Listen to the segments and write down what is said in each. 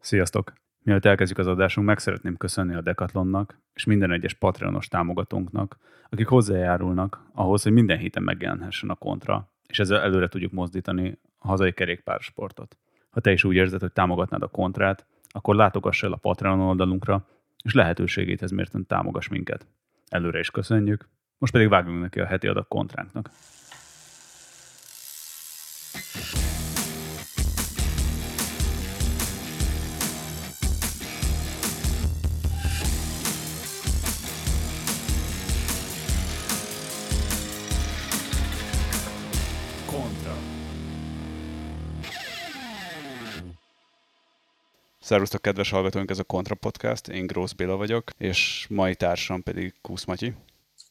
Sziasztok! Mielőtt elkezdjük az adásunk, meg szeretném köszönni a Decathlonnak és minden egyes Patreonos támogatónknak, akik hozzájárulnak ahhoz, hogy minden héten megjelenhessen a kontra, és ezzel előre tudjuk mozdítani a hazai kerékpársportot. Ha te is úgy érzed, hogy támogatnád a kontrát, akkor látogass el a Patreon oldalunkra, és lehetőségét ez mérten támogass minket. Előre is köszönjük, most pedig vágjunk neki a heti adag kontránknak. Szervusztok, kedves hallgatóink, ez a Kontra Podcast, én Grósz Béla vagyok, és mai társam pedig Kusz Matyi.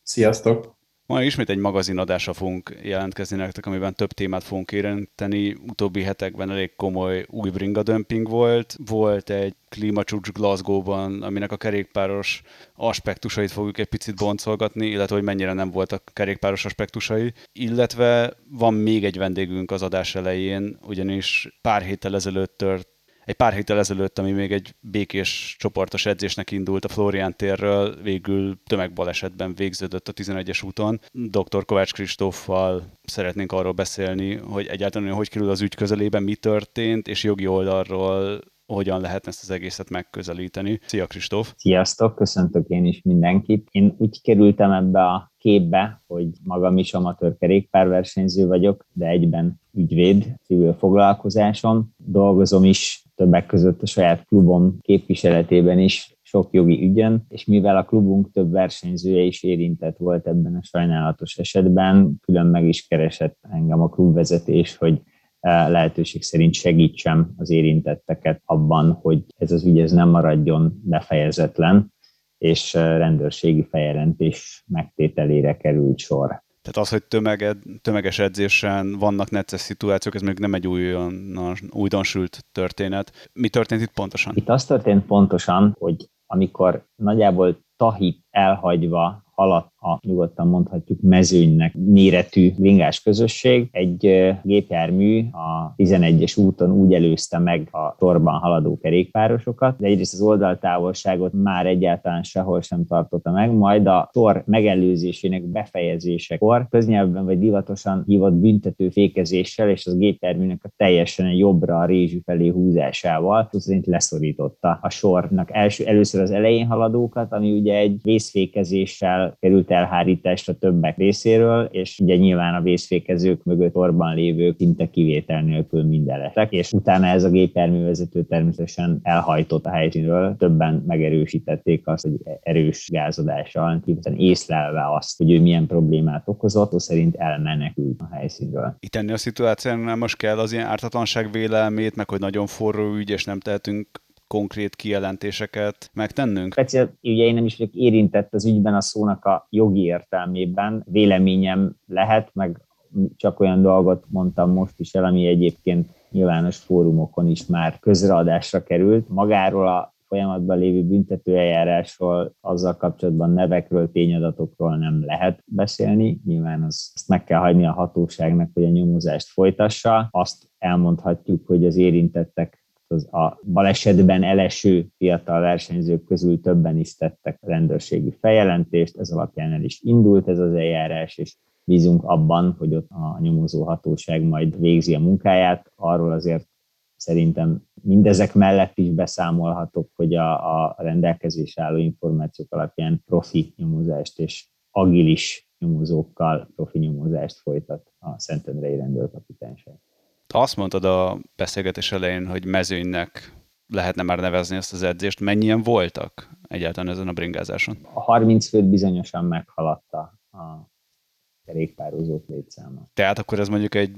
Sziasztok! Ma ismét egy magazinadásra fogunk jelentkezni nektek, amiben több témát fogunk érinteni. Utóbbi hetekben elég komoly új bringa dömping volt. Volt egy klímacsúcs Glasgow-ban, aminek a kerékpáros aspektusait fogjuk egy picit boncolgatni, illetve hogy mennyire nem voltak kerékpáros aspektusai. Illetve van még egy vendégünk az adás elején, ugyanis pár héttel ezelőtt tört egy pár héttel ezelőtt, ami még egy békés csoportos edzésnek indult a Florián térről, végül tömegbalesetben végződött a 11-es úton. Dr. Kovács Kristóffal szeretnénk arról beszélni, hogy egyáltalán hogy kerül az ügy közelében, mi történt, és jogi oldalról hogyan lehetne ezt az egészet megközelíteni. Szia Kristóf! Sziasztok, köszöntök én is mindenkit. Én úgy kerültem ebbe a képbe, hogy magam is amatőr kerékpárversenyző vagyok, de egyben ügyvéd civil foglalkozásom. Dolgozom is többek között a saját klubom képviseletében is sok jogi ügyön, és mivel a klubunk több versenyzője is érintett volt ebben a sajnálatos esetben, külön meg is keresett engem a klubvezetés, hogy eh, lehetőség szerint segítsem az érintetteket abban, hogy ez az ügy ez nem maradjon befejezetlen, és eh, rendőrségi feljelentés megtételére került sor. Tehát az, hogy tömeged, tömeges edzésen vannak necces szituációk, ez még nem egy újon, újdonsült történet. Mi történt itt pontosan? Itt az történt pontosan, hogy amikor nagyjából Tahit elhagyva alatt a nyugodtan mondhatjuk mezőnynek méretű bringás közösség. Egy gépjármű a 11-es úton úgy előzte meg a torban haladó kerékpárosokat, de egyrészt az oldaltávolságot már egyáltalán sehol sem tartotta meg, majd a tor megelőzésének befejezésekor köznyelvben vagy divatosan hívott büntető fékezéssel és az gépjárműnek a teljesen jobbra a rézsű felé húzásával szerint leszorította a sornak első, először az elején haladókat, ami ugye egy vészfékezéssel került elhárításra többek részéről, és ugye nyilván a vészfékezők mögött orban lévők szinte kivétel nélkül minden lettek, és utána ez a gépjárművezető természetesen elhajtott a helyszínről, többen megerősítették azt, hogy erős gázadással, hiszen észlelve azt, hogy ő milyen problémát okozott, az szerint elmenekült a helyszínről. Itt ennél a szituációnál most kell az ilyen ártatlanság vélelmét, meg hogy nagyon forró ügy, és nem tehetünk konkrét kijelentéseket megtennünk? Speciál, ugye én nem is vagyok érintett az ügyben a szónak a jogi értelmében. Véleményem lehet, meg csak olyan dolgot mondtam most is el, ami egyébként nyilvános fórumokon is már közreadásra került. Magáról a folyamatban lévő büntetőeljárásról, azzal kapcsolatban nevekről, tényadatokról nem lehet beszélni. Nyilván az, azt meg kell hagyni a hatóságnak, hogy a nyomozást folytassa. Azt elmondhatjuk, hogy az érintettek az a balesetben eleső fiatal versenyzők közül többen is tettek rendőrségi feljelentést, ez alapján el is indult ez az eljárás, és bízunk abban, hogy ott a nyomozó hatóság majd végzi a munkáját. Arról azért szerintem mindezek mellett is beszámolhatok, hogy a, a rendelkezés álló információk alapján profi nyomozást és agilis nyomozókkal profi nyomozást folytat a Szentendrei rendőrkapitányság. Azt mondtad a beszélgetés elején, hogy mezőnynek lehetne már nevezni ezt az edzést. Mennyien voltak egyáltalán ezen a bringázáson? A 30 főt bizonyosan meghaladta a kerékpározók létszáma. Tehát akkor ez mondjuk egy,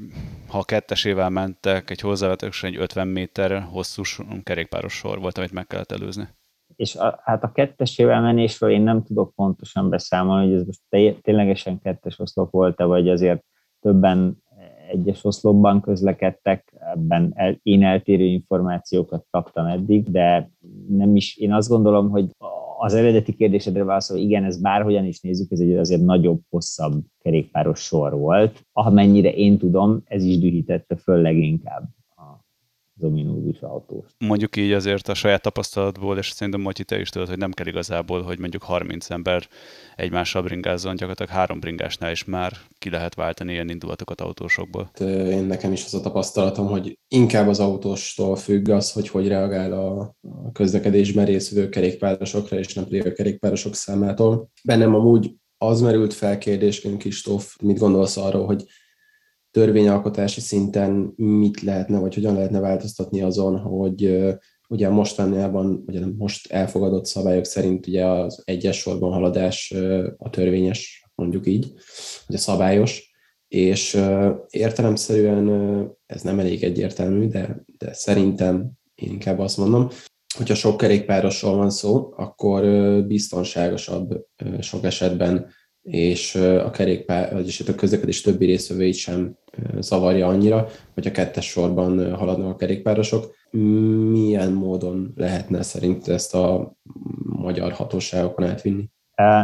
ha kettesével mentek, egy hozzávetősen egy 50 méter hosszú kerékpáros sor volt, amit meg kellett előzni. És a, hát a kettesével menésről én nem tudok pontosan beszámolni, hogy ez most ténylegesen kettes oszlop volt-e, vagy azért többen egyes oszlopban közlekedtek, ebben el, én eltérő információkat kaptam eddig, de nem is, én azt gondolom, hogy az eredeti kérdésedre válaszol, igen, ez bárhogyan is nézzük, ez egy azért nagyobb, hosszabb kerékpáros sor volt. Amennyire én tudom, ez is dühítette föl leginkább dominózus autós. Mondjuk így azért a saját tapasztalatból, és szerintem Matyi te is tudod, hogy nem kell igazából, hogy mondjuk 30 ember egymással bringázzon, gyakorlatilag három bringásnál is már ki lehet váltani ilyen indulatokat autósokból. Én nekem is az a tapasztalatom, hogy inkább az autóstól függ az, hogy hogy reagál a közlekedésben részvevő kerékpárosokra, és nem pedig a kerékpárosok számától. Bennem amúgy az merült fel kérdésként, Kristóf, mit gondolsz arról, hogy törvényalkotási szinten mit lehetne, vagy hogyan lehetne változtatni azon, hogy ugye mostanában, ugye most elfogadott szabályok szerint ugye az egyes sorban haladás a törvényes, mondjuk így, vagy a szabályos, és értelemszerűen ez nem elég egyértelmű, de, de szerintem én inkább azt mondom, hogyha sok kerékpárosról van szó, akkor biztonságosabb sok esetben és a kerékpár, vagyis a közlekedés többi részvevőit sem zavarja annyira, hogy a kettes sorban haladnak a kerékpárosok. Milyen módon lehetne szerint ezt a magyar hatóságokon átvinni?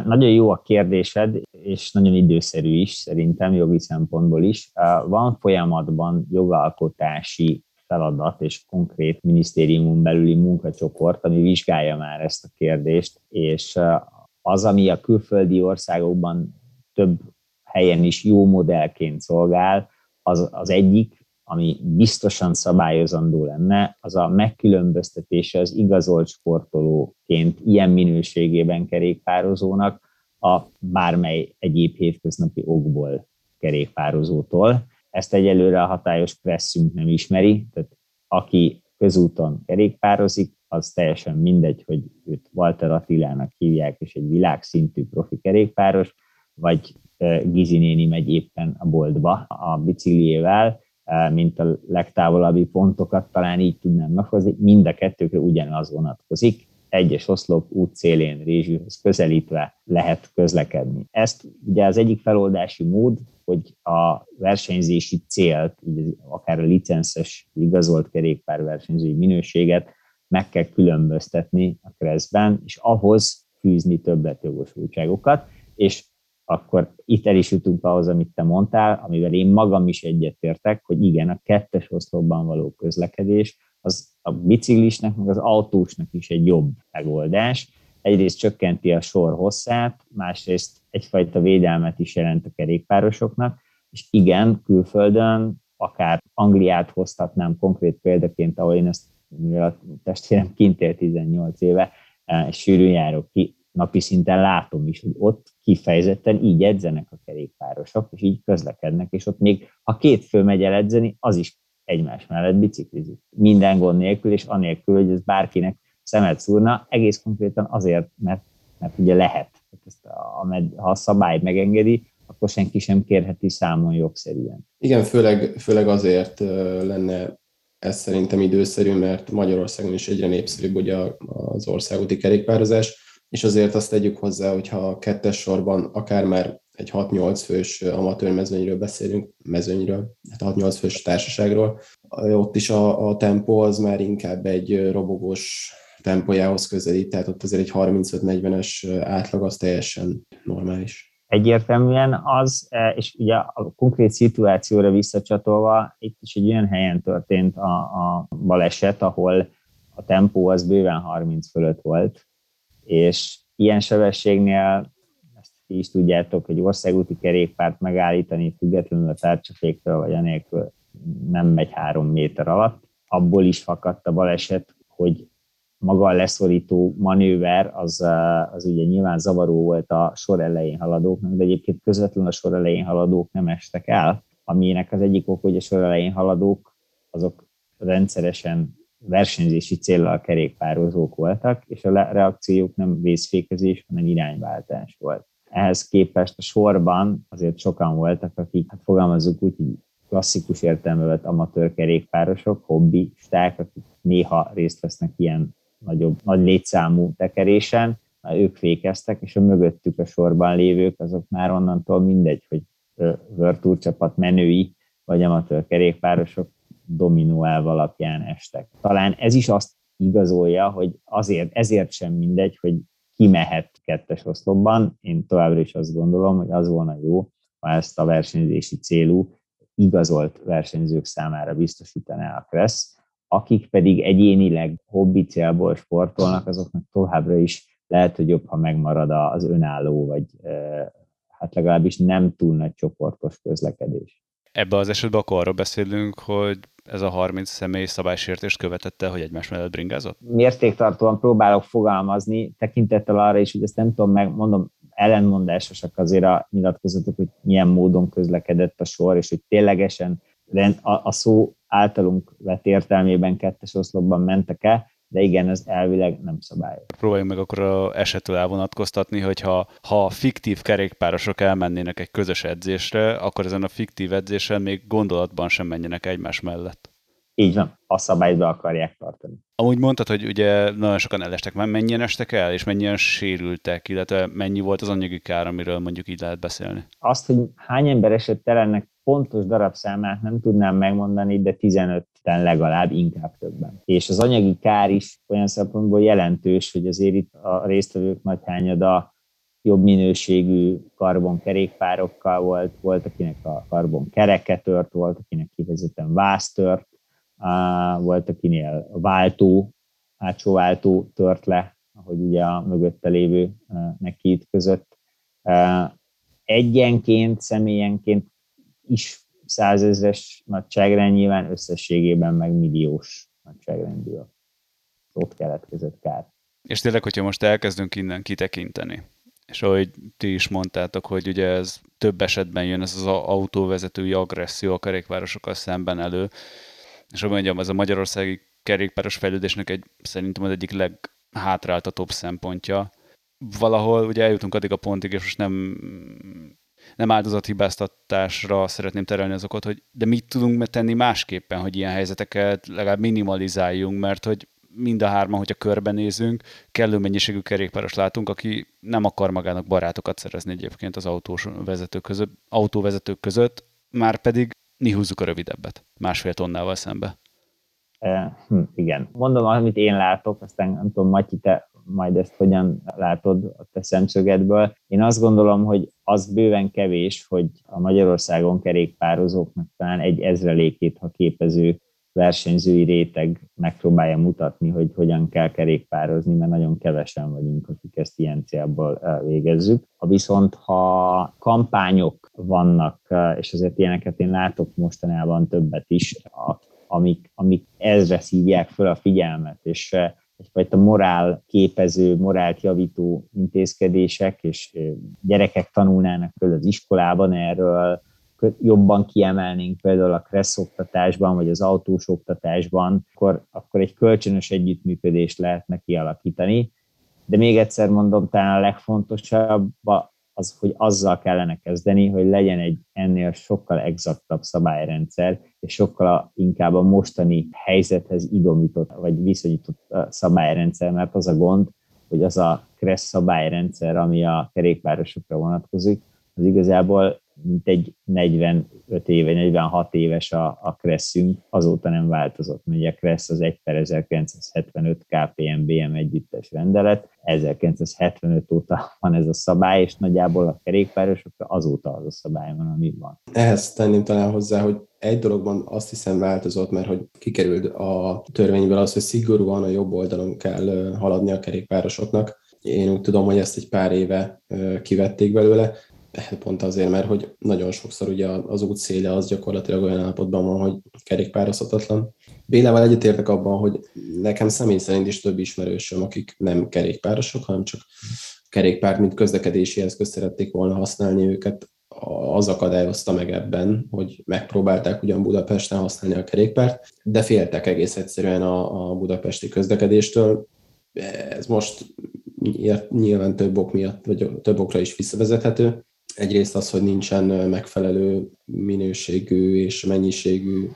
Nagyon jó a kérdésed, és nagyon időszerű is szerintem jogi szempontból is. Van folyamatban jogalkotási feladat és konkrét minisztériumon belüli munkacsoport, ami vizsgálja már ezt a kérdést, és az, ami a külföldi országokban több helyen is jó modellként szolgál, az, az egyik, ami biztosan szabályozandó lenne, az a megkülönböztetése az igazolt sportolóként ilyen minőségében kerékpározónak a bármely egyéb hétköznapi okból kerékpározótól. Ezt egyelőre a hatályos presszünk nem ismeri, tehát aki közúton kerékpározik, az teljesen mindegy, hogy őt Walter Attilának hívják, és egy világszintű profi kerékpáros, vagy Gizi néni megy éppen a boltba a bicikliével, mint a legtávolabbi pontokat talán így tudnám meghozni, mind a kettőkre ugyanaz vonatkozik, egyes oszlop út szélén Rézsűhöz közelítve lehet közlekedni. Ezt ugye az egyik feloldási mód, hogy a versenyzési célt, akár a licenszes igazolt kerékpárversenyzői minőséget meg kell különböztetni a keresztben, és ahhoz fűzni többletjogosultságokat, és akkor itt el is jutunk ahhoz, amit te mondtál, amivel én magam is egyetértek, hogy igen, a kettes oszlopban való közlekedés az a biciklisnek, meg az autósnak is egy jobb megoldás. Egyrészt csökkenti a sor hosszát, másrészt egyfajta védelmet is jelent a kerékpárosoknak, és igen, külföldön, akár Angliát hoztatnám konkrét példaként, ahol én ezt mivel a testvérem kint él 18 éve, és sűrűn járok ki, napi szinten látom is, hogy ott kifejezetten így edzenek a kerékpárosok, és így közlekednek, és ott még ha két fő megy el edzeni, az is egymás mellett biciklizik. Minden gond nélkül, és anélkül, hogy ez bárkinek szemet szúrna, egész konkrétan azért, mert, mert ugye lehet. Ezt a, ha a szabály megengedi, akkor senki sem kérheti számon jogszerűen. Igen, főleg, főleg azért lenne ez szerintem időszerű, mert Magyarországon is egyre népszerűbb ugye az országúti kerékpározás, és azért azt tegyük hozzá, hogyha a kettes sorban akár már egy 6-8 fős amatőr mezőnyről beszélünk, mezőnyről, hát 6-8 fős társaságról, ott is a, a tempó az már inkább egy robogós tempójához közelít, tehát ott azért egy 35-40-es átlag az teljesen normális egyértelműen az, e, és ugye a konkrét szituációra visszacsatolva, itt is egy olyan helyen történt a, a baleset, ahol a tempó az bőven 30 fölött volt, és ilyen sebességnél, ezt ti is tudjátok, hogy országúti kerékpárt megállítani függetlenül a tárcsaféktől, vagy anélkül nem megy három méter alatt. Abból is fakadt a baleset, hogy maga a leszorító manőver, az, az ugye nyilván zavaró volt a sor elején haladóknak, de egyébként közvetlenül a sor elején haladók nem estek el, aminek az egyik ok, hogy a sor elején haladók azok rendszeresen versenyzési célral kerékpározók voltak, és a reakciók nem vészfékezés, hanem irányváltás volt. Ehhez képest a sorban azért sokan voltak, akik, hát fogalmazzuk úgy, hogy klasszikus értelme vett amatőr kerékpárosok, hobbisták, akik néha részt vesznek ilyen nagyobb, nagy létszámú tekerésen, ők fékeztek, és a mögöttük a sorban lévők, azok már onnantól mindegy, hogy Virtual csapat menői, vagy amatőr kerékpárosok dominó elv alapján estek. Talán ez is azt igazolja, hogy azért, ezért sem mindegy, hogy ki mehet kettes oszlopban. Én továbbra is azt gondolom, hogy az volna jó, ha ezt a versenyzési célú igazolt versenyzők számára biztosítaná a Kressz, akik pedig egyénileg hobbi célból sportolnak, azoknak továbbra is lehet, hogy jobb, ha megmarad az önálló, vagy hát legalábbis nem túl nagy csoportos közlekedés. Ebben az esetben akkor arról beszélünk, hogy ez a 30 személy szabálysértést követette, hogy egymás mellett bringázott? Mértéktartóan próbálok fogalmazni, tekintettel arra is, hogy ezt nem tudom meg, mondom, ellenmondásosak azért a nyilatkozatok, hogy milyen módon közlekedett a sor, és hogy ténylegesen a, a szó általunk vett értelmében kettes oszlopban mentek el, de igen, ez elvileg nem szabályos. Próbáljunk meg akkor a esettől elvonatkoztatni, hogy ha, ha fiktív kerékpárosok elmennének egy közös edzésre, akkor ezen a fiktív edzésen még gondolatban sem menjenek egymás mellett. Így van, a szabályt be akarják tartani. Amúgy mondtad, hogy ugye nagyon sokan elestek, már mennyien estek el, és mennyien sérültek, illetve mennyi volt az anyagi kár, amiről mondjuk így lehet beszélni? Azt, hogy hány ember esett el ennek pontos darabszámát nem tudnám megmondani, de 15-en legalább, inkább többen. És az anyagi kár is olyan szempontból jelentős, hogy azért itt a résztvevők nagy hányada jobb minőségű karbonkerékpárokkal volt, volt, akinek a karbon kereke tört, volt, akinek kifejezetten vász tört, volt, akinél váltó, hátsó váltó tört le, ahogy ugye a mögötte lévő neki között. Egyenként, személyenként is százezres nagyságrend, nyilván összességében meg milliós nagyságrendű a ott keletkezett kár. És tényleg, hogyha most elkezdünk innen kitekinteni, és ahogy ti is mondtátok, hogy ugye ez több esetben jön ez az autóvezetői agresszió a kerékpárosokkal szemben elő, és hogy mondjam, ez a magyarországi kerékpáros fejlődésnek egy, szerintem az egyik leghátráltatóbb szempontja. Valahol ugye eljutunk addig a pontig, és most nem nem áldozathibáztatásra szeretném terelni azokat, hogy de mit tudunk tenni másképpen, hogy ilyen helyzeteket legalább minimalizáljunk, mert hogy mind a hárman, hogyha körbenézünk, kellő mennyiségű kerékpáros látunk, aki nem akar magának barátokat szerezni egyébként az autós vezetők között, autóvezetők között, már pedig mi húzzuk a rövidebbet, másfél tonnával szembe. E, hm, igen. Mondom, amit én látok, aztán nem tudom, Matyi, te majd ezt hogyan látod a te szemszögedből. Én azt gondolom, hogy az bőven kevés, hogy a Magyarországon kerékpározóknak talán egy ezrelékét, ha képező versenyzői réteg megpróbálja mutatni, hogy hogyan kell kerékpározni, mert nagyon kevesen vagyunk, akik ezt ilyen célból végezzük. Ha viszont, ha kampányok vannak, és azért ilyeneket én látok mostanában többet is, amik, amik ezre szívják föl a figyelmet, és egyfajta morál képező, morált javító intézkedések, és gyerekek tanulnának föl az iskolában erről, jobban kiemelnénk például a kressz oktatásban, vagy az autós oktatásban, akkor, akkor egy kölcsönös együttműködést lehetne kialakítani. De még egyszer mondom, talán a legfontosabb az, hogy azzal kellene kezdeni, hogy legyen egy ennél sokkal exaktabb szabályrendszer, és sokkal inkább a mostani helyzethez idomított, vagy viszonyított szabályrendszer, mert az a gond, hogy az a kressz szabályrendszer, ami a kerékpárosokra vonatkozik, az igazából mint egy 45 éve, 46 éves a, a Kresszünk, azóta nem változott. Ugye a Kressz az 1 per 1975 KPMBM együttes rendelet, 1975 óta van ez a szabály, és nagyjából a kerékpárosokra azóta az a szabály van, ami van. Ehhez tenném talán hozzá, hogy egy dologban azt hiszem változott, mert hogy kikerült a törvényből az, hogy szigorúan a jobb oldalon kell haladni a kerékpárosoknak. Én úgy tudom, hogy ezt egy pár éve kivették belőle, pont azért, mert hogy nagyon sokszor ugye az út széle az gyakorlatilag olyan állapotban van, hogy kerékpározhatatlan. Bélával egyetértek abban, hogy nekem személy szerint is több ismerősöm, akik nem kerékpárosok, hanem csak kerékpárt, mint közlekedési eszközt szerették volna használni őket, az akadályozta meg ebben, hogy megpróbálták ugyan Budapesten használni a kerékpárt, de féltek egész egyszerűen a, a budapesti közlekedéstől. Ez most nyilván több ok miatt, vagy több okra is visszavezethető. Egyrészt az, hogy nincsen megfelelő minőségű és mennyiségű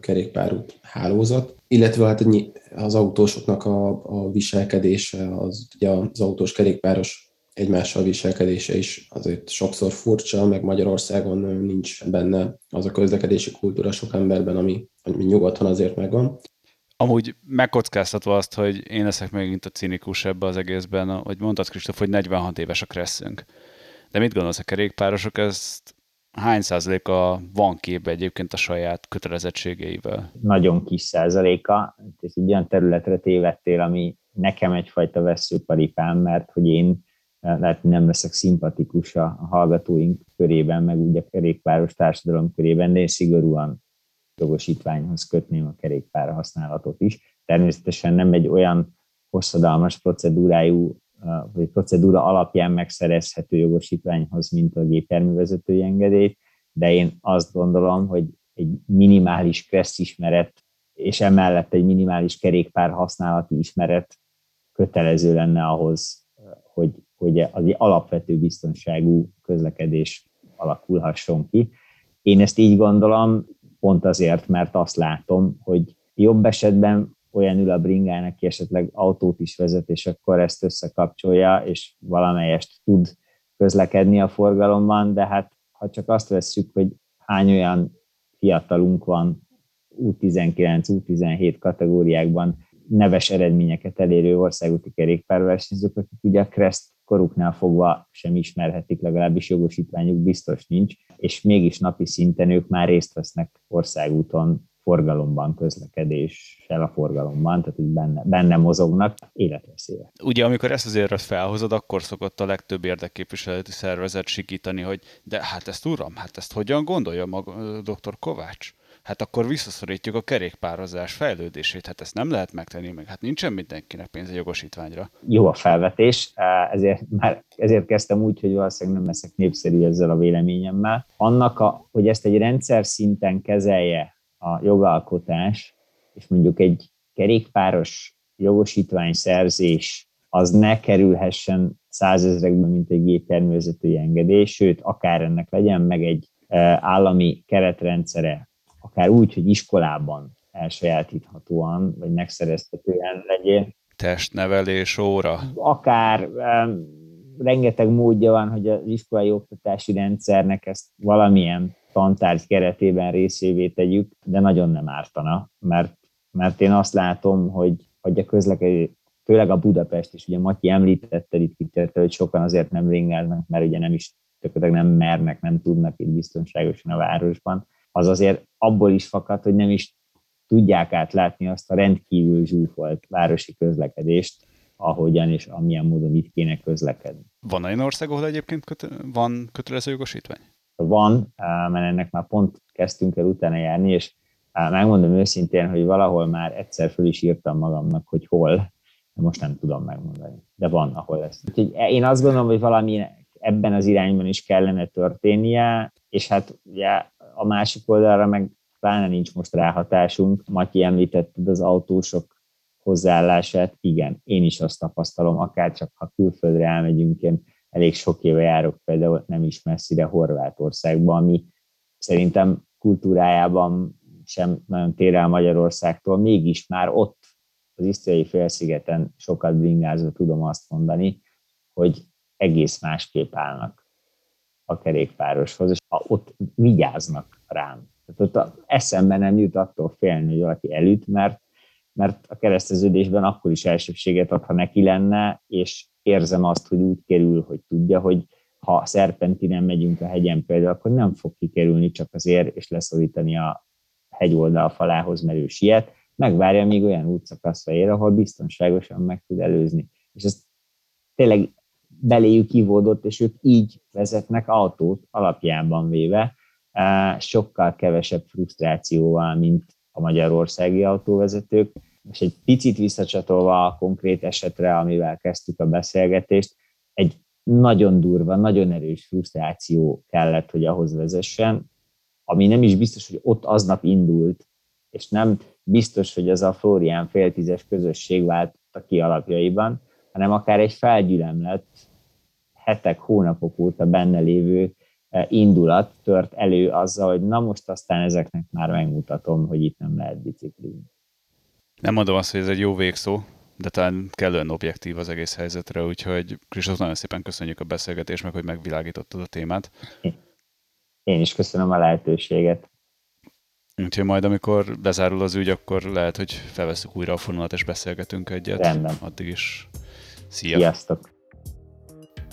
kerékpárút hálózat, illetve hát az autósoknak a, a viselkedése, az, ugye az autós kerékpáros egymással viselkedése is azért sokszor furcsa, meg Magyarországon nincs benne az a közlekedési kultúra sok emberben, ami, ami nyugodtan azért megvan. Amúgy megkockáztatva azt, hogy én leszek megint a cinikus ebbe az egészben, hogy mondtad Kristóf, hogy 46 éves a kresszünk. De mit gondolsz, a kerékpárosok ezt hány százaléka van képbe egyébként a saját kötelezettségeivel? Nagyon kis százaléka, és egy olyan területre tévedtél, ami nekem egyfajta veszőparipám, mert hogy én lehet, nem leszek szimpatikus a hallgatóink körében, meg úgy a kerékpáros társadalom körében, de én szigorúan jogosítványhoz kötném a kerékpár használatot is. Természetesen nem egy olyan hosszadalmas procedúrájú, vagy procedúra alapján megszerezhető jogosítványhoz, mint a gépjárművezetői engedélyt, de én azt gondolom, hogy egy minimális kressz ismeret, és emellett egy minimális kerékpár használati ismeret kötelező lenne ahhoz, hogy, hogy az egy alapvető biztonságú közlekedés alakulhasson ki. Én ezt így gondolom, pont azért, mert azt látom, hogy jobb esetben olyan ül a bringának, aki esetleg autót is vezet, és akkor ezt összekapcsolja, és valamelyest tud közlekedni a forgalomban, de hát ha csak azt vesszük, hogy hány olyan fiatalunk van U19, U17 kategóriákban neves eredményeket elérő országúti kerékpárversenyzők, akik ugye a Crest koruknál fogva sem ismerhetik, legalábbis jogosítványuk biztos nincs, és mégis napi szinten ők már részt vesznek országúton forgalomban, közlekedéssel a forgalomban, tehát hogy benne, benne mozognak, életveszélyek. Ugye amikor ezt az érvet felhozod, akkor szokott a legtöbb érdekképviseleti szervezet sikítani, hogy de hát ezt uram, hát ezt hogyan gondolja maga dr. Kovács? hát akkor visszaszorítjuk a kerékpározás fejlődését. Hát ezt nem lehet megtenni, meg hát nincsen mindenkinek pénze jogosítványra. Jó a felvetés, ezért, már ezért kezdtem úgy, hogy valószínűleg nem leszek népszerű ezzel a véleményemmel. Annak, a, hogy ezt egy rendszer szinten kezelje a jogalkotás, és mondjuk egy kerékpáros jogosítvány szerzés az ne kerülhessen százezrekben, mint egy gépjárművezetői engedély, sőt, akár ennek legyen meg egy állami keretrendszere, akár úgy, hogy iskolában elsajátíthatóan, vagy megszereztetően legyen. Testnevelés óra? Akár um, rengeteg módja van, hogy az iskolai oktatási rendszernek ezt valamilyen tantárgy keretében részévé tegyük, de nagyon nem ártana, mert, mert én azt látom, hogy, hogy a közlekedés, főleg a Budapest is, ugye Matyi említette itt kitérte, hogy sokan azért nem ringáznak, mert ugye nem is tökéletesen nem mernek, nem tudnak itt biztonságosan a városban, az azért abból is fakad, hogy nem is tudják átlátni azt a rendkívül zsúfolt városi közlekedést, ahogyan és amilyen módon itt kéne közlekedni. Van olyan ország, ahol egyébként köte- van kötelező jogosítvány? Van, mert ennek már pont kezdtünk el utána járni, és megmondom őszintén, hogy valahol már egyszer föl is írtam magamnak, hogy hol, de most nem tudom megmondani. De van, ahol ez. Úgyhogy én azt gondolom, hogy valami ebben az irányban is kellene történnie, és hát ugye a másik oldalra meg pláne nincs most ráhatásunk. Matyi említetted az autósok hozzáállását, igen, én is azt tapasztalom, akár csak ha külföldre elmegyünk, én elég sok éve járok például nem is messzire Horvátországba, ami szerintem kultúrájában sem nagyon tér el Magyarországtól, mégis már ott az Isztriai félszigeten sokat bringázva tudom azt mondani, hogy egész másképp állnak a kerékpároshoz, és ott vigyáznak rám. Tehát ott eszembe nem jut attól félni, hogy valaki elüt, mert, mert a kereszteződésben akkor is elsőbséget ad, ha neki lenne, és érzem azt, hogy úgy kerül, hogy tudja, hogy ha szerpentinen megyünk a hegyen például, akkor nem fog kikerülni csak azért, és leszorítani a hegyoldal falához, mert ő siet, megvárja, míg olyan útszakaszra ér, ahol biztonságosan meg tud előzni. És ez tényleg beléjük kivódott, és ők így vezetnek autót alapjában véve, sokkal kevesebb frusztrációval, mint a magyarországi autóvezetők. És egy picit visszacsatolva a konkrét esetre, amivel kezdtük a beszélgetést, egy nagyon durva, nagyon erős frusztráció kellett, hogy ahhoz vezessen, ami nem is biztos, hogy ott aznap indult, és nem biztos, hogy ez a Florián féltízes közösség vált a ki alapjaiban, hanem akár egy felgyülemlet, hetek, hónapok óta benne lévő indulat tört elő azzal, hogy na most aztán ezeknek már megmutatom, hogy itt nem lehet biciklizni. Nem mondom azt, hogy ez egy jó végszó, de talán kellően objektív az egész helyzetre, úgyhogy Kristóf, nagyon szépen köszönjük a beszélgetést, meg hogy megvilágítottad a témát. Én is köszönöm a lehetőséget. Úgyhogy majd, amikor lezárul az ügy, akkor lehet, hogy felveszünk újra a fonalat és beszélgetünk egyet. Rendben. Addig is. Szia! Sziasztok!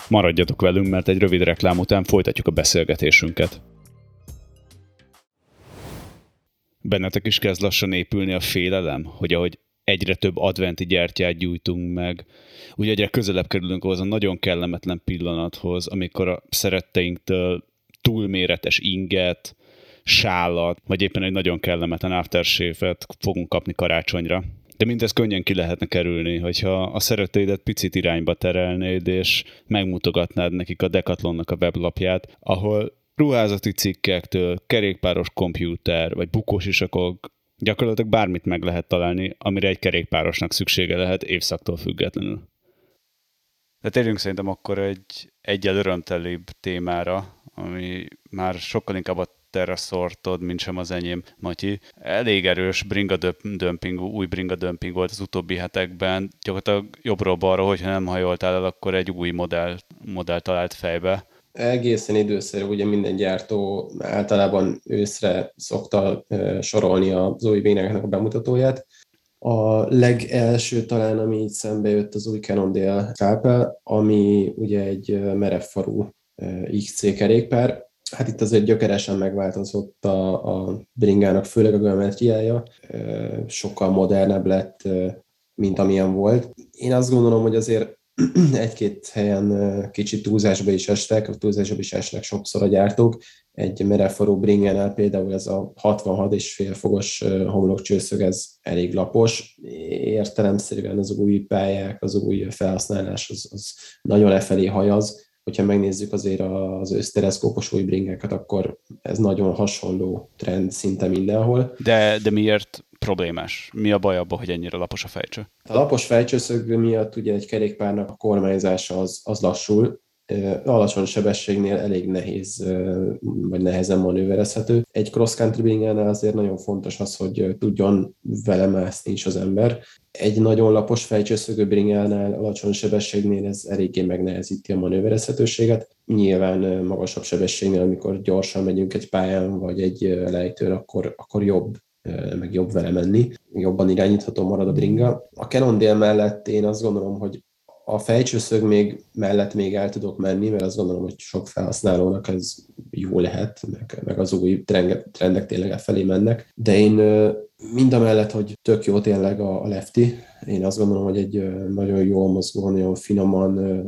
Maradjatok velünk, mert egy rövid reklám után folytatjuk a beszélgetésünket. Bennetek is kezd lassan épülni a félelem, hogy ahogy egyre több adventi gyertyát gyújtunk meg, úgy egyre közelebb kerülünk ahhoz a nagyon kellemetlen pillanathoz, amikor a szeretteinktől túlméretes inget, sálat, vagy éppen egy nagyon kellemetlen aftershave fogunk kapni karácsonyra. De mindez könnyen ki lehetne kerülni, hogyha a szeretőidet picit irányba terelnéd, és megmutogatnád nekik a Decathlonnak a weblapját, ahol ruházati cikkektől, kerékpáros kompjúter, vagy bukós isakok, gyakorlatilag bármit meg lehet találni, amire egy kerékpárosnak szüksége lehet évszaktól függetlenül. De térjünk szerintem akkor egy egyel örömtelibb témára, ami már sokkal inkább a terra szortod, mint sem az enyém, Matyi. Elég erős bringa dömping, új bringa dömping volt az utóbbi hetekben. Gyakorlatilag jobbról-balra, hogyha nem hajoltál el, akkor egy új modell, modell talált fejbe. Egészen időszerű, ugye minden gyártó általában őszre szokta sorolni az új véneknek a bemutatóját. A legelső talán, ami így szembe jött az új Cannondale Scalpel, ami ugye egy merevfarú XC kerékpár, hát itt azért gyökeresen megváltozott a, a bringának, főleg a geometriája, sokkal modernebb lett, mint amilyen volt. Én azt gondolom, hogy azért egy-két helyen kicsit túlzásba is estek, túlzásba is esnek sokszor a gyártók. Egy mereforú bringenel például ez a 66,5 fogos homlokcsőszög, ez elég lapos. Értelemszerűen az új pályák, az új felhasználás az, az nagyon lefelé hajaz hogyha megnézzük azért az össztereszkópos új bringeket, akkor ez nagyon hasonló trend szinte mindenhol. De, de miért problémás? Mi a baj abban, hogy ennyire lapos a fejcső? A lapos fejcsőszög miatt ugye egy kerékpárnak a kormányzása az, az lassul, alacsony sebességnél elég nehéz, vagy nehezen manőverezhető. Egy cross country azért nagyon fontos az, hogy tudjon vele mászni is az ember. Egy nagyon lapos fejcsőszögő bringánál alacsony sebességnél ez eléggé megnehezíti a manőverezhetőséget. Nyilván magasabb sebességnél, amikor gyorsan megyünk egy pályán, vagy egy lejtőn, akkor, akkor jobb meg jobb vele menni, jobban irányítható marad a bringa. A Cannondale mellett én azt gondolom, hogy a fejcsőszög még mellett még el tudok menni, mert azt gondolom, hogy sok felhasználónak ez jó lehet, meg, meg az új trendek, trendek tényleg felé mennek. De én mind a mellett, hogy tök jó tényleg a, a lefti, én azt gondolom, hogy egy nagyon jól mozgó, nagyon finoman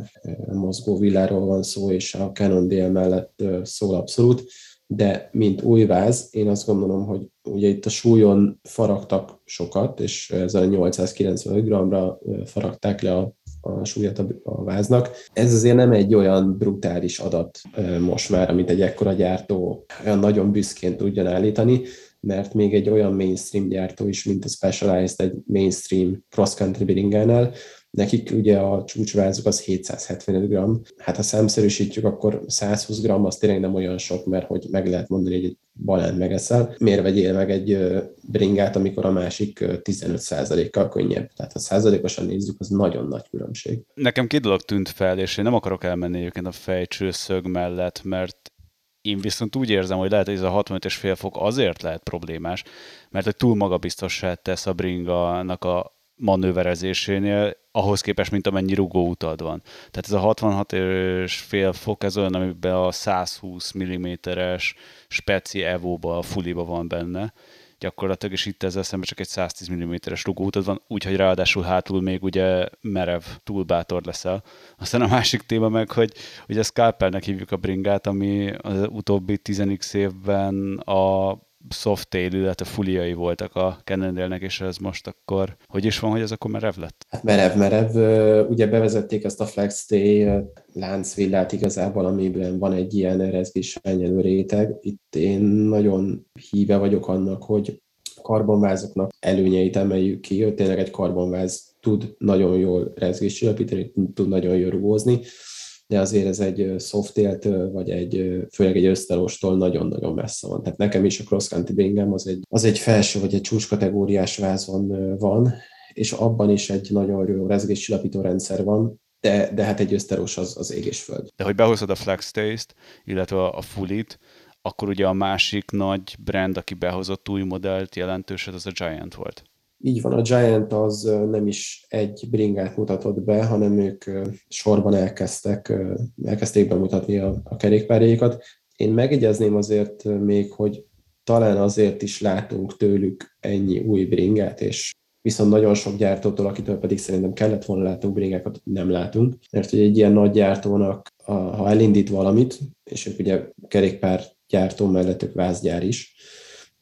mozgó villáról van szó, és a Canon DL mellett szól abszolút, de mint új váz, én azt gondolom, hogy ugye itt a súlyon faragtak sokat, és ezzel a 895 g-ra faragták le a a súlyát a, a váznak. Ez azért nem egy olyan brutális adat most már, amit egy ekkora gyártó olyan nagyon büszkén tudjon állítani, mert még egy olyan mainstream gyártó is, mint a Specialized, egy mainstream cross-country biringánál, Nekik ugye a csúcsvázuk az 775 g. Hát ha számszerűsítjük, akkor 120 g az tényleg nem olyan sok, mert hogy meg lehet mondani, hogy egy balán megeszel. Miért vegyél meg egy bringát, amikor a másik 15%-kal könnyebb? Tehát ha százalékosan nézzük, az nagyon nagy különbség. Nekem két dolog tűnt fel, és én nem akarok elmenni egyébként a fejcsőszög mellett, mert én viszont úgy érzem, hogy lehet, hogy ez a 65,5 fok azért lehet problémás, mert hogy túl magabiztossá tesz a bringa a manőverezésénél, ahhoz képest, mint amennyi rugóutad van. Tehát ez a 66 és fél fok, ez olyan, amiben a 120 mm-es speci Evo-ba, a fuliba van benne, gyakorlatilag, és itt ezzel szemben csak egy 110 mm-es rugóutad van, úgyhogy ráadásul hátul még ugye merev, túl bátor leszel. Aztán a másik téma meg, hogy ugye scalpelnek hívjuk a bringát, ami az utóbbi 10 évben a Softail, illetve fuliai voltak a Cannondale-nek, és ez most akkor, hogy is van, hogy ez akkor merev lett? Hát merev, merev. Ugye bevezették ezt a FlexStay láncvillát igazából, amiben van egy ilyen rezgés réteg. Itt én nagyon híve vagyok annak, hogy karbonvázoknak előnyeit emeljük ki, tényleg egy karbonváz tud nagyon jól rezgés tud nagyon jól rugózni de azért ez egy softélt, vagy egy, főleg egy ösztelostól nagyon-nagyon messze van. Tehát nekem is a cross country bringem az egy, az egy felső vagy egy csúcskategóriás vázon van, és abban is egy nagyon jó rezgéscsillapító rendszer van, de, de hát egy öszteros az, az ég és föld. De hogy behozod a Flex Taste, illetve a Fullit, akkor ugye a másik nagy brand, aki behozott új modellt jelentőset, az a Giant volt. Így van, a Giant az nem is egy bringát mutatott be, hanem ők sorban elkezdtek, elkezdték bemutatni a, a kerékpárjaikat. Én megegyezném azért még, hogy talán azért is látunk tőlük ennyi új bringát, és viszont nagyon sok gyártótól, akitől pedig szerintem kellett volna látnunk bringákat, nem látunk. Mert hogy egy ilyen nagy gyártónak, ha elindít valamit, és ők ugye kerékpár gyártó mellett ők vázgyár is,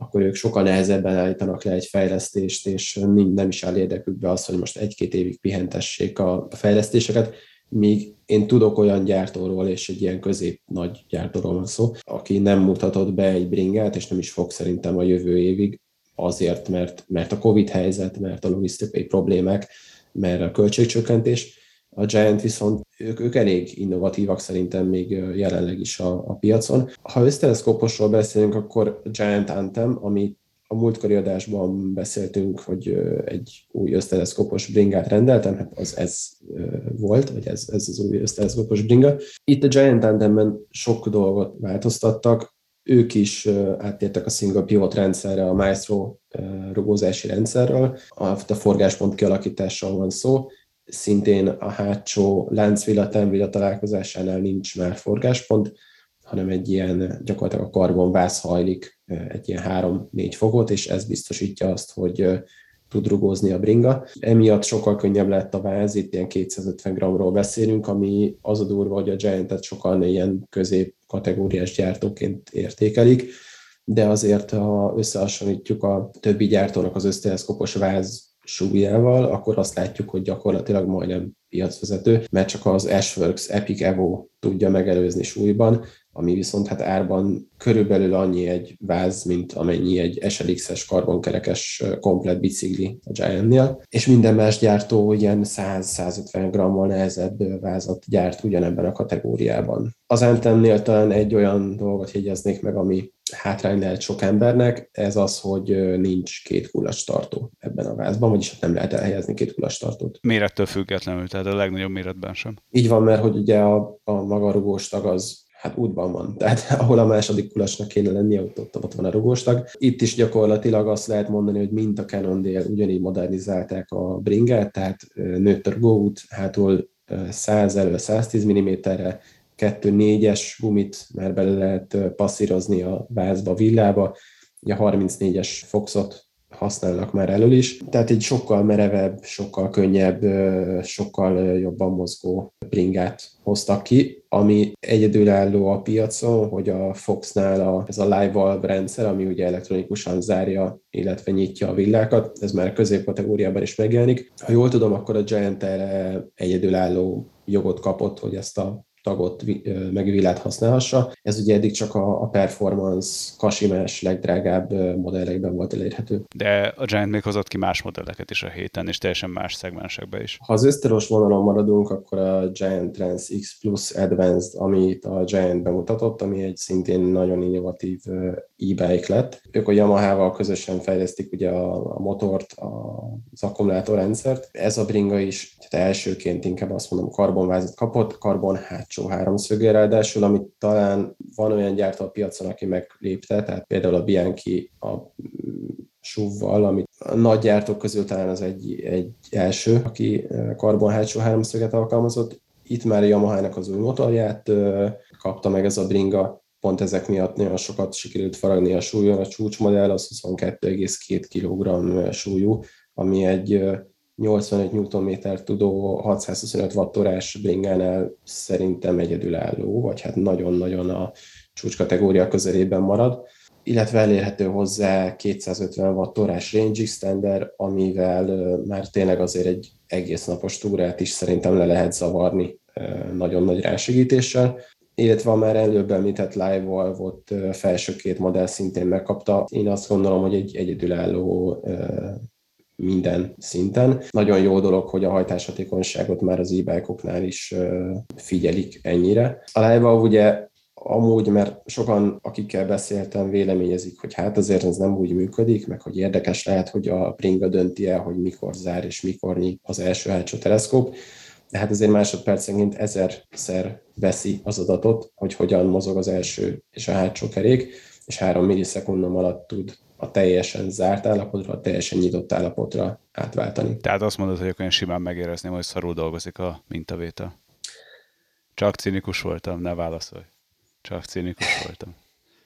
akkor ők sokkal nehezebben állítanak le egy fejlesztést, és nem is áll érdekükbe az, hogy most egy-két évig pihentessék a fejlesztéseket, míg én tudok olyan gyártóról, és egy ilyen közép-nagy gyártóról van szó, aki nem mutatott be egy bringát, és nem is fog szerintem a jövő évig, azért, mert, mert a Covid helyzet, mert a logisztikai problémák, mert a költségcsökkentés. A Giant viszont ők, ők elég innovatívak szerintem még jelenleg is a, a piacon. Ha összteleszkóposról beszélünk, akkor Giant Anthem, ami a múltkori adásban beszéltünk, hogy egy új összteleszkópos bringát rendeltem, hát az ez volt, vagy ez, ez az új összteleszkópos bringa. Itt a Giant Anthemben sok dolgot változtattak, ők is áttértek a single pivot rendszerre, a Maestro rugózási rendszerről, a forgáspont kialakítással van szó, szintén a hátsó láncvilla, tenvilla találkozásánál nincs már forgáspont, hanem egy ilyen gyakorlatilag a karbon vász hajlik egy ilyen 3-4 fokot, és ez biztosítja azt, hogy tud rugózni a bringa. Emiatt sokkal könnyebb lett a váz, itt ilyen 250 gramról beszélünk, ami az a durva, hogy a Giant-et sokan ilyen közép kategóriás gyártóként értékelik, de azért, ha összehasonlítjuk a többi gyártónak az összteleszkopos váz súlyával, akkor azt látjuk, hogy gyakorlatilag majdnem piacvezető, mert csak az Ashworks Epic Evo tudja megelőzni súlyban, ami viszont hát árban körülbelül annyi egy váz, mint amennyi egy SLX-es karbonkerekes komplet bicikli a Giant-nél, és minden más gyártó ilyen 100-150 grammal nehezebb vázat gyárt ugyanebben a kategóriában. Az Anthemnél talán egy olyan dolgot jegyeznék meg, ami hátrány lehet sok embernek, ez az, hogy nincs két kullacs tartó ebben a vázban, vagyis hát nem lehet elhelyezni két kullacs tartót. Mérettől függetlenül, tehát a legnagyobb méretben sem. Így van, mert hogy ugye a, a maga rugós tag az hát útban van. Tehát ahol a második kulacsnak kéne lennie, ott, ott, ott van a rugóstag. Itt is gyakorlatilag azt lehet mondani, hogy mint a Canon-dél ugyanígy modernizálták a bringát, tehát nőtt a rugóút, hátul 100 elő 110 mm-re, 2-4-es gumit, mert bele lehet passzírozni a vázba, villába, a 34-es Foxot használnak már elől is. Tehát egy sokkal merevebb, sokkal könnyebb, sokkal jobban mozgó bringát hoztak ki, ami egyedülálló a piacon, hogy a Foxnál a, ez a live valve rendszer, ami ugye elektronikusan zárja, illetve nyitja a villákat, ez már középkategóriában is megjelenik. Ha jól tudom, akkor a Giant erre egyedülálló jogot kapott, hogy ezt a tagot meg villát használhassa. Ez ugye eddig csak a, a performance kasimás legdrágább modellekben volt elérhető. De a Giant még hozott ki más modelleket is a héten, és teljesen más szegmensekben is. Ha az ösztöros vonalon maradunk, akkor a Giant Trans X Plus Advanced, amit a Giant bemutatott, ami egy szintén nagyon innovatív e-bike lett. Ők a Yamaha-val közösen fejlesztik ugye a, a motort, a, az akkumulátorrendszert. Ez a bringa is, tehát elsőként inkább azt mondom, karbonvázat kapott, karbon hátsó háromszögé ráadásul, amit talán van olyan gyártó a piacon, aki meglépte, tehát például a Bianchi a SUV-val, amit a nagy gyártók közül talán az egy, egy első, aki karbon hátsó háromszöget alkalmazott. Itt már a Yamaha-nak az új motorját kapta meg ez a bringa, pont ezek miatt nagyon sokat sikerült faragni a súlyon. A csúcsmodell az 22,2 kg súlyú, ami egy 85 Nm tudó 625 wattórás bringánál szerintem egyedülálló, vagy hát nagyon-nagyon a csúcskategória közelében marad illetve elérhető hozzá 250 wattórás range extender, amivel már tényleg azért egy egész napos túrát is szerintem le lehet zavarni nagyon nagy rásegítéssel illetve a már előbb említett Live volt felső két modell szintén megkapta. Én azt gondolom, hogy egy egyedülálló minden szinten. Nagyon jó dolog, hogy a hajtáshatékonyságot már az e is figyelik ennyire. A live ugye amúgy, mert sokan, akikkel beszéltem, véleményezik, hogy hát azért ez nem úgy működik, meg hogy érdekes lehet, hogy a Bringa dönti el, hogy mikor zár és mikor nyit az első hátsó teleszkóp de hát azért másodpercenként ezerszer veszi az adatot, hogy hogyan mozog az első és a hátsó kerék, és három millisekundum alatt tud a teljesen zárt állapotra, a teljesen nyitott állapotra átváltani. Tehát azt mondod, hogy olyan simán megérezném, hogy szarul dolgozik a mintavétel. Csak cinikus voltam, ne válaszolj. Csak cinikus voltam.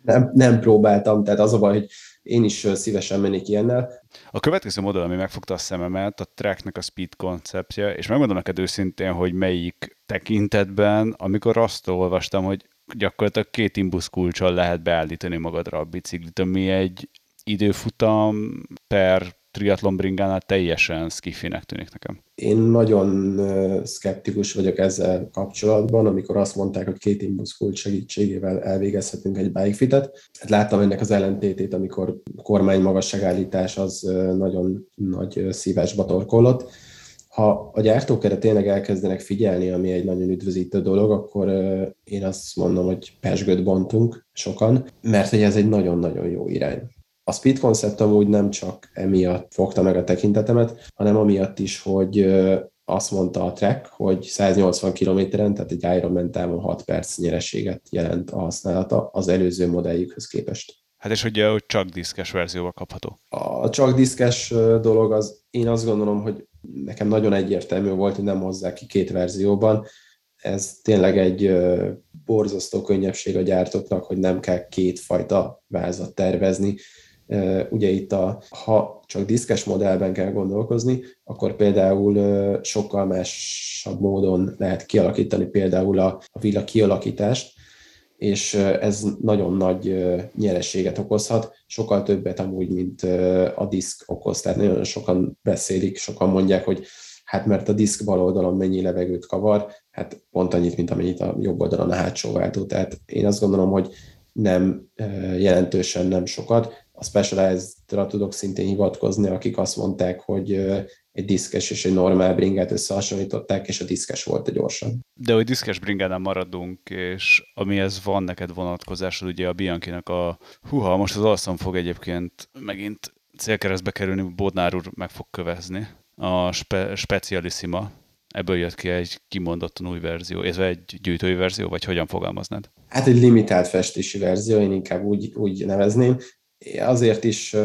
nem, nem próbáltam, tehát az a baj, hogy én is szívesen mennék ilyennel. A következő modell, ami megfogta a szememet, a tracknek a speed konceptje, és megmondom neked őszintén, hogy melyik tekintetben, amikor azt olvastam, hogy gyakorlatilag két imbusz kulcsal lehet beállítani magadra a biciklit, ami egy időfutam per triatlon bringánál teljesen skifinek tűnik nekem. Én nagyon szkeptikus vagyok ezzel kapcsolatban, amikor azt mondták, hogy két imbusz kulcs segítségével elvégezhetünk egy bikefitet. Hát láttam ennek az ellentétét, amikor kormány magasságállítás az nagyon nagy szívásba torkolott. Ha a gyártók erre tényleg elkezdenek figyelni, ami egy nagyon üdvözítő dolog, akkor én azt mondom, hogy pesgőt bontunk sokan, mert hogy ez egy nagyon-nagyon jó irány. A speed concept amúgy nem csak emiatt fogta meg a tekintetemet, hanem amiatt is, hogy azt mondta a track, hogy 180 kilométeren, tehát egy Ironman távon 6 perc nyereséget jelent a használata az előző modelljükhöz képest. Hát és ugye, hogy csak diszkes verzióval kapható. A csak diszkes dolog az, én azt gondolom, hogy nekem nagyon egyértelmű volt, hogy nem hozzák ki két verzióban. Ez tényleg egy borzasztó könnyebbség a gyártóknak, hogy nem kell kétfajta vázat tervezni, Ugye itt, a, ha csak diszkes modellben kell gondolkozni, akkor például sokkal másabb módon lehet kialakítani például a, a villa kialakítást, és ez nagyon nagy nyereséget okozhat, sokkal többet amúgy, mint a diszk okoz. Tehát nagyon sokan beszélik, sokan mondják, hogy hát mert a diszk bal oldalon mennyi levegőt kavar, hát pont annyit, mint amennyit a jobb oldalon a hátsó váltó. Tehát én azt gondolom, hogy nem jelentősen nem sokat, a Specialized-ra tudok szintén hivatkozni, akik azt mondták, hogy egy diszkes és egy normál bringát összehasonlították, és a diszkes volt a gyorsan. De hogy diszkes bringánál maradunk, és amihez van neked vonatkozásod, ugye a Bianchi-nak a huha, most az alszom fog egyébként megint célkeresztbe kerülni, Bodnár úr meg fog kövezni. A spe- Specialissima, ebből jött ki egy kimondottan új verzió, ez egy gyűjtői verzió, vagy hogyan fogalmaznád? Hát egy limitált festési verzió, én inkább úgy, úgy nevezném. Azért is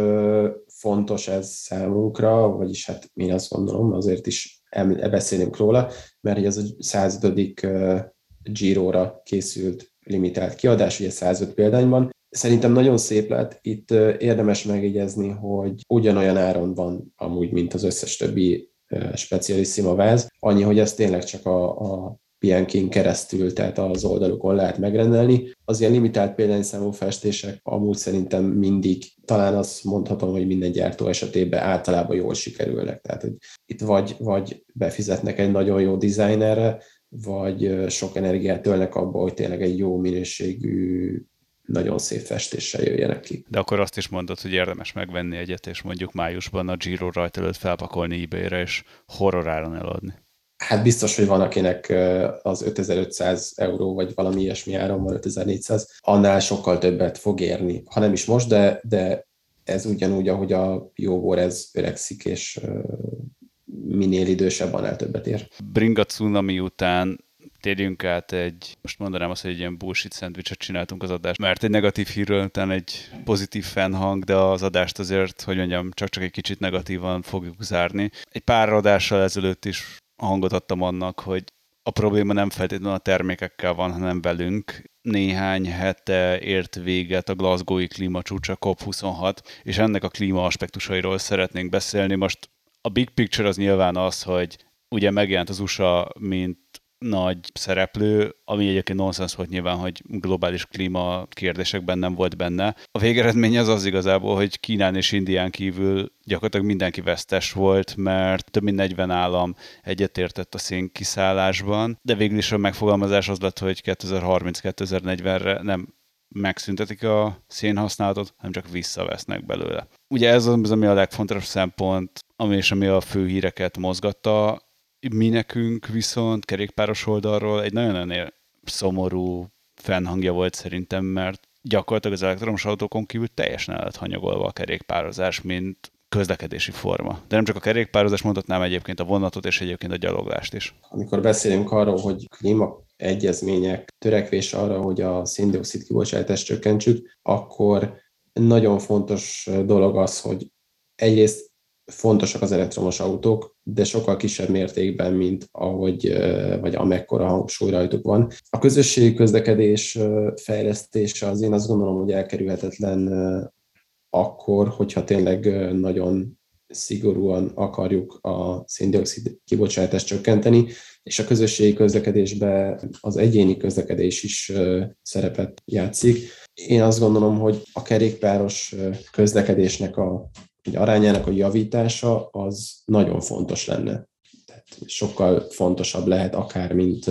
fontos ez számunkra, vagyis hát én azt gondolom, azért is beszélünk róla, mert ez a 105. Giro-ra készült limitált kiadás, ugye 105 példányban. Szerintem nagyon szép lett. Itt érdemes megjegyezni, hogy ugyanolyan áron van amúgy, mint az összes többi specialissima váz, annyi, hogy ez tényleg csak a, a Biankin keresztül, tehát az oldalukon lehet megrendelni. Az ilyen limitált példányszámú festések amúgy szerintem mindig, talán azt mondhatom, hogy minden gyártó esetében általában jól sikerülnek. Tehát, hogy itt vagy, vagy befizetnek egy nagyon jó designerre, vagy sok energiát tölnek abba, hogy tényleg egy jó minőségű nagyon szép festéssel jöjjenek ki. De akkor azt is mondod, hogy érdemes megvenni egyet, és mondjuk májusban a Giro rajta előtt felpakolni eBay-re, és horroráron eladni. Hát biztos, hogy van, akinek az 5500 euró, vagy valami ilyesmi áron van, 5400, annál sokkal többet fog érni. Ha nem is most, de, de ez ugyanúgy, ahogy a jóvor ez öregszik, és minél idősebb, annál többet ér. Bringa Tsunami után térjünk át egy, most mondanám azt, hogy egy ilyen bullshit szendvicset csináltunk az adást, mert egy negatív hírről után egy pozitív fennhang, de az adást azért, hogy mondjam, csak-csak egy kicsit negatívan fogjuk zárni. Egy pár adással ezelőtt is hangot adtam annak, hogy a probléma nem feltétlenül a termékekkel van, hanem velünk. Néhány hete ért véget a Glasgow-i klímacsúcsa COP26, és ennek a klíma aspektusairól szeretnénk beszélni. Most a big picture az nyilván az, hogy ugye megjelent az USA, mint nagy szereplő, ami egyébként nonsens volt nyilván, hogy globális klíma kérdésekben nem volt benne. A végeredmény az az igazából, hogy Kínán és Indián kívül gyakorlatilag mindenki vesztes volt, mert több mint 40 állam egyetértett a szén kiszállásban, de végül is a megfogalmazás az lett, hogy 2030-2040-re nem megszüntetik a szénhasználatot, hanem csak visszavesznek belőle. Ugye ez az, ami a legfontosabb szempont, ami és ami a fő híreket mozgatta, mi nekünk viszont kerékpáros oldalról egy nagyon-nagyon szomorú fennhangja volt szerintem, mert gyakorlatilag az elektromos autókon kívül teljesen el lett hanyagolva a kerékpározás, mint közlekedési forma. De nem csak a kerékpározás, mondhatnám egyébként a vonatot és egyébként a gyaloglást is. Amikor beszélünk arról, hogy klíma egyezmények törekvés arra, hogy a széndiokszid kibocsátást csökkentsük, akkor nagyon fontos dolog az, hogy egyrészt fontosak az elektromos autók, de sokkal kisebb mértékben, mint ahogy, vagy amekkora hangsúly rajtuk van. A közösségi közlekedés fejlesztése az én azt gondolom, hogy elkerülhetetlen akkor, hogyha tényleg nagyon szigorúan akarjuk a széndiokszid kibocsátást csökkenteni, és a közösségi közlekedésben az egyéni közlekedés is szerepet játszik. Én azt gondolom, hogy a kerékpáros közlekedésnek a arányának a javítása az nagyon fontos lenne. Tehát sokkal fontosabb lehet akár, mint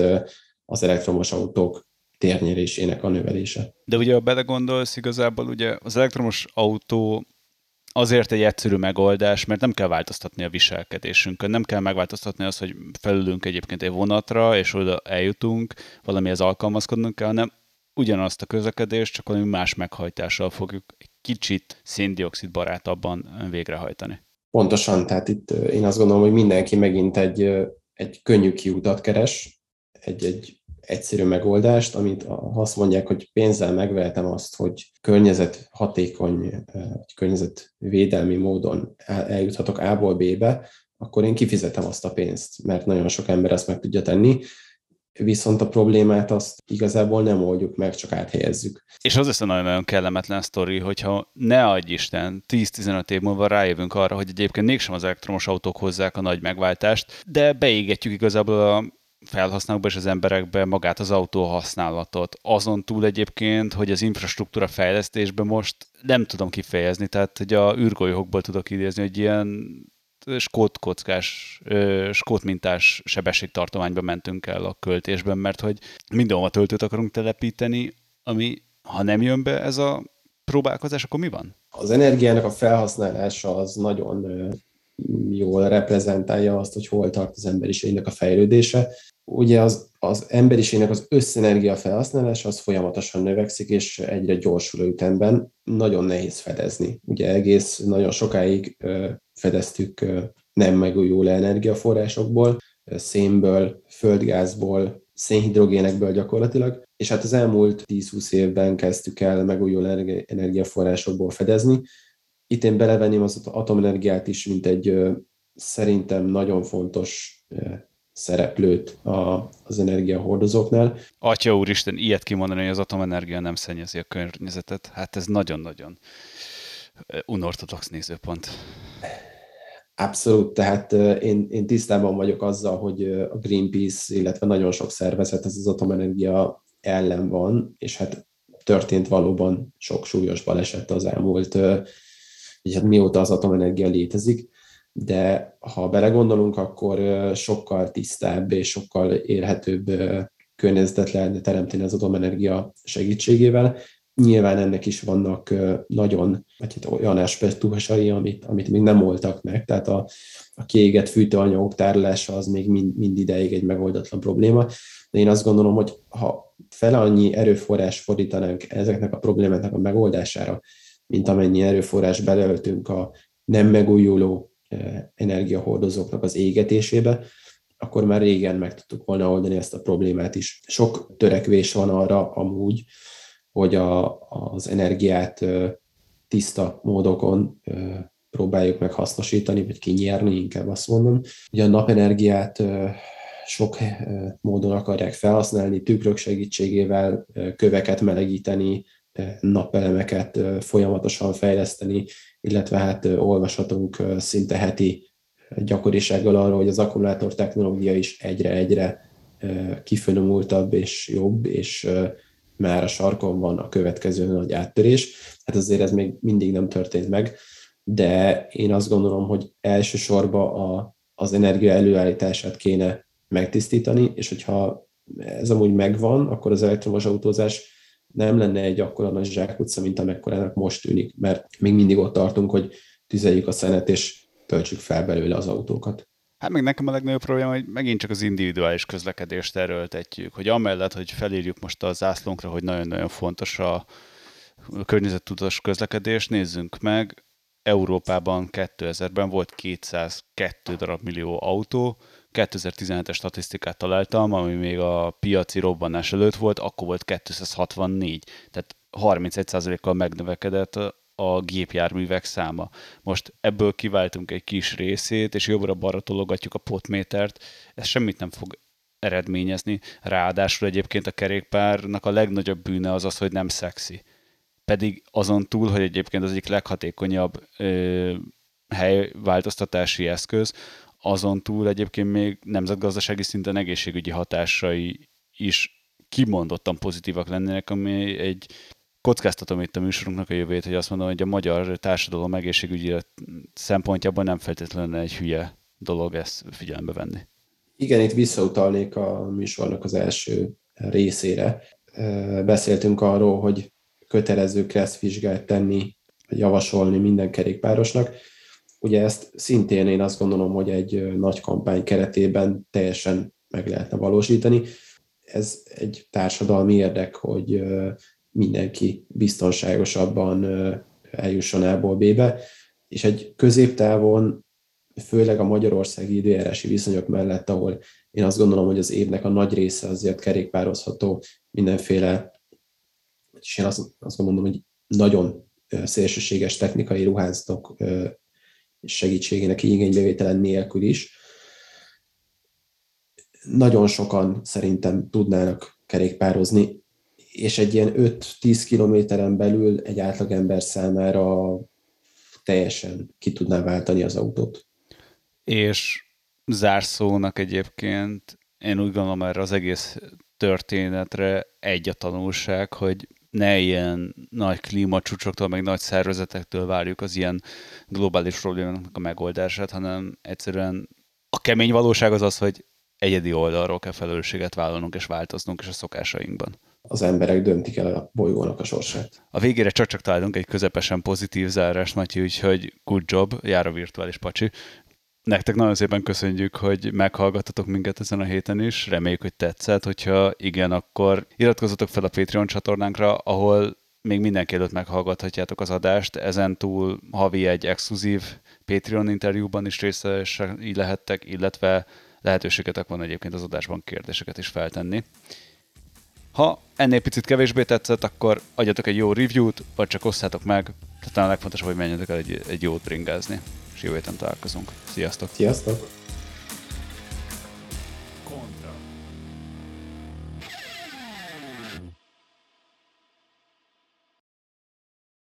az elektromos autók térnyerésének a növelése. De ugye, ha belegondolsz, igazából ugye az elektromos autó azért egy egyszerű megoldás, mert nem kell változtatni a viselkedésünkön, nem kell megváltoztatni azt, hogy felülünk egyébként egy vonatra, és oda eljutunk, valamihez alkalmazkodnunk kell, hanem ugyanazt a közlekedést, csak valami más meghajtással fogjuk egy kicsit széndiokszid barátabban végrehajtani. Pontosan, tehát itt én azt gondolom, hogy mindenki megint egy, egy könnyű kiutat keres, egy, egy egyszerű megoldást, amit azt mondják, hogy pénzzel megvehetem azt, hogy környezet hatékony, környezetvédelmi módon eljuthatok A-ból B-be, akkor én kifizetem azt a pénzt, mert nagyon sok ember ezt meg tudja tenni, viszont a problémát azt igazából nem oldjuk meg, csak áthelyezzük. És az a nagyon-nagyon kellemetlen sztori, hogyha ne adj Isten, 10-15 év múlva rájövünk arra, hogy egyébként mégsem az elektromos autók hozzák a nagy megváltást, de beégetjük igazából a felhasználókba és az emberekbe magát az autó használatot. Azon túl egyébként, hogy az infrastruktúra fejlesztésben most nem tudom kifejezni, tehát hogy a űrgolyókból tudok idézni, hogy ilyen skót kockás, skót mintás sebességtartományba mentünk el a költésben, mert hogy mindenhova töltőt akarunk telepíteni, ami ha nem jön be ez a próbálkozás, akkor mi van? Az energiának a felhasználása az nagyon jól reprezentálja azt, hogy hol tart az emberiségnek a fejlődése ugye az, az emberiségnek az összenergia felhasználása az folyamatosan növekszik, és egyre gyorsuló ütemben nagyon nehéz fedezni. Ugye egész nagyon sokáig fedeztük nem megújuló energiaforrásokból, szénből, földgázból, szénhidrogénekből gyakorlatilag, és hát az elmúlt 10-20 évben kezdtük el megújuló energiaforrásokból fedezni. Itt én belevenném az atomenergiát is, mint egy szerintem nagyon fontos szereplőt a, az energiahordozóknál. Atya úristen, ilyet kimondani, hogy az atomenergia nem szennyezi a környezetet, hát ez nagyon-nagyon unortodox nézőpont. Abszolút, tehát én, én tisztában vagyok azzal, hogy a Greenpeace, illetve nagyon sok szervezet ez az atomenergia ellen van, és hát történt valóban sok súlyos baleset az elmúlt, így hát mióta az atomenergia létezik de ha belegondolunk, akkor sokkal tisztább és sokkal érhetőbb környezetet lehetne teremteni az atomenergia segítségével. Nyilván ennek is vannak nagyon vagy hát olyan aspektusai, amit, amit még nem voltak meg, tehát a, a kiégett fűtőanyagok tárolása az még mind, mind ideig egy megoldatlan probléma, de én azt gondolom, hogy ha fel annyi erőforrás fordítanánk ezeknek a problémáknak a megoldására, mint amennyi erőforrás belöltünk a nem megújuló energiahordozóknak az égetésébe, akkor már régen meg tudtuk volna oldani ezt a problémát is. Sok törekvés van arra amúgy, hogy a, az energiát tiszta módokon próbáljuk meg hasznosítani, vagy kinyerni, inkább azt mondom. Ugye a napenergiát sok módon akarják felhasználni, tükrök segítségével köveket melegíteni, napelemeket folyamatosan fejleszteni, illetve hát olvashatunk szinte heti gyakorisággal arról, hogy az akkumulátor technológia is egyre-egyre kifinomultabb és jobb, és már a sarkon van a következő nagy áttörés. Hát azért ez még mindig nem történt meg, de én azt gondolom, hogy elsősorban a, az energia előállítását kéne megtisztítani, és hogyha ez amúgy megvan, akkor az elektromos autózás nem lenne egy akkora nagy zsákutca, mint amekkorának most tűnik, mert még mindig ott tartunk, hogy tüzeljük a szenet, és töltsük fel belőle az autókat. Hát meg nekem a legnagyobb probléma, hogy megint csak az individuális közlekedést erőltetjük, hogy amellett, hogy felírjuk most a zászlónkra, hogy nagyon-nagyon fontos a környezettudatos közlekedés, nézzünk meg, Európában 2000-ben volt 202 darab millió autó, 2017-es statisztikát találtam, ami még a piaci robbanás előtt volt, akkor volt 264. Tehát 31%-kal megnövekedett a gépjárművek száma. Most ebből kiváltunk egy kis részét, és jobbra-balra tologatjuk a potmétert, ez semmit nem fog eredményezni. Ráadásul egyébként a kerékpárnak a legnagyobb bűne az az, hogy nem szexi. Pedig azon túl, hogy egyébként az egyik leghatékonyabb ö, helyváltoztatási eszköz, azon túl egyébként még nemzetgazdasági szinten egészségügyi hatásai is kimondottan pozitívak lennének, ami egy kockáztatom itt a műsorunknak a jövőjét, hogy azt mondom, hogy a magyar társadalom egészségügyi szempontjából nem feltétlenül egy hülye dolog ezt figyelembe venni. Igen, itt visszautalnék a műsornak az első részére. Beszéltünk arról, hogy kötelező kresszvizsgát tenni, javasolni minden kerékpárosnak. Ugye ezt szintén én azt gondolom, hogy egy nagy kampány keretében teljesen meg lehetne valósítani. Ez egy társadalmi érdek, hogy mindenki biztonságosabban eljusson A-ból B-be, és egy középtávon, főleg a magyarországi időjárási viszonyok mellett, ahol én azt gondolom, hogy az évnek a nagy része azért kerékpározható mindenféle, és én azt, azt gondolom, hogy nagyon szélsőséges technikai ruházatok segítségének igénybevételen nélkül is. Nagyon sokan szerintem tudnának kerékpározni, és egy ilyen 5-10 kilométeren belül egy átlagember számára teljesen ki tudná váltani az autót. És zárszónak egyébként én úgy gondolom erre az egész történetre egy a tanulság, hogy ne ilyen nagy klímacsúcsoktól, meg nagy szervezetektől várjuk az ilyen globális problémáknak a megoldását, hanem egyszerűen a kemény valóság az az, hogy egyedi oldalról kell felelősséget vállalnunk és változnunk és a szokásainkban az emberek döntik el a bolygónak a sorsát. A végére csak-csak találtunk egy közepesen pozitív zárást, Matyi, úgyhogy good job, jár a virtuális pacsi. Nektek nagyon szépen köszönjük, hogy meghallgattatok minket ezen a héten is. Reméljük, hogy tetszett. Hogyha igen, akkor iratkozzatok fel a Patreon csatornánkra, ahol még mindenki előtt meghallgathatjátok az adást. Ezen túl havi egy exkluzív Patreon interjúban is részesei lehettek, illetve lehetőségetek van egyébként az adásban kérdéseket is feltenni. Ha ennél picit kevésbé tetszett, akkor adjatok egy jó review-t, vagy csak osszátok meg. Tehát a legfontosabb, hogy menjetek el egy, egy jót bringázni. És jövő héten találkozunk. Sziasztok! Sziasztok!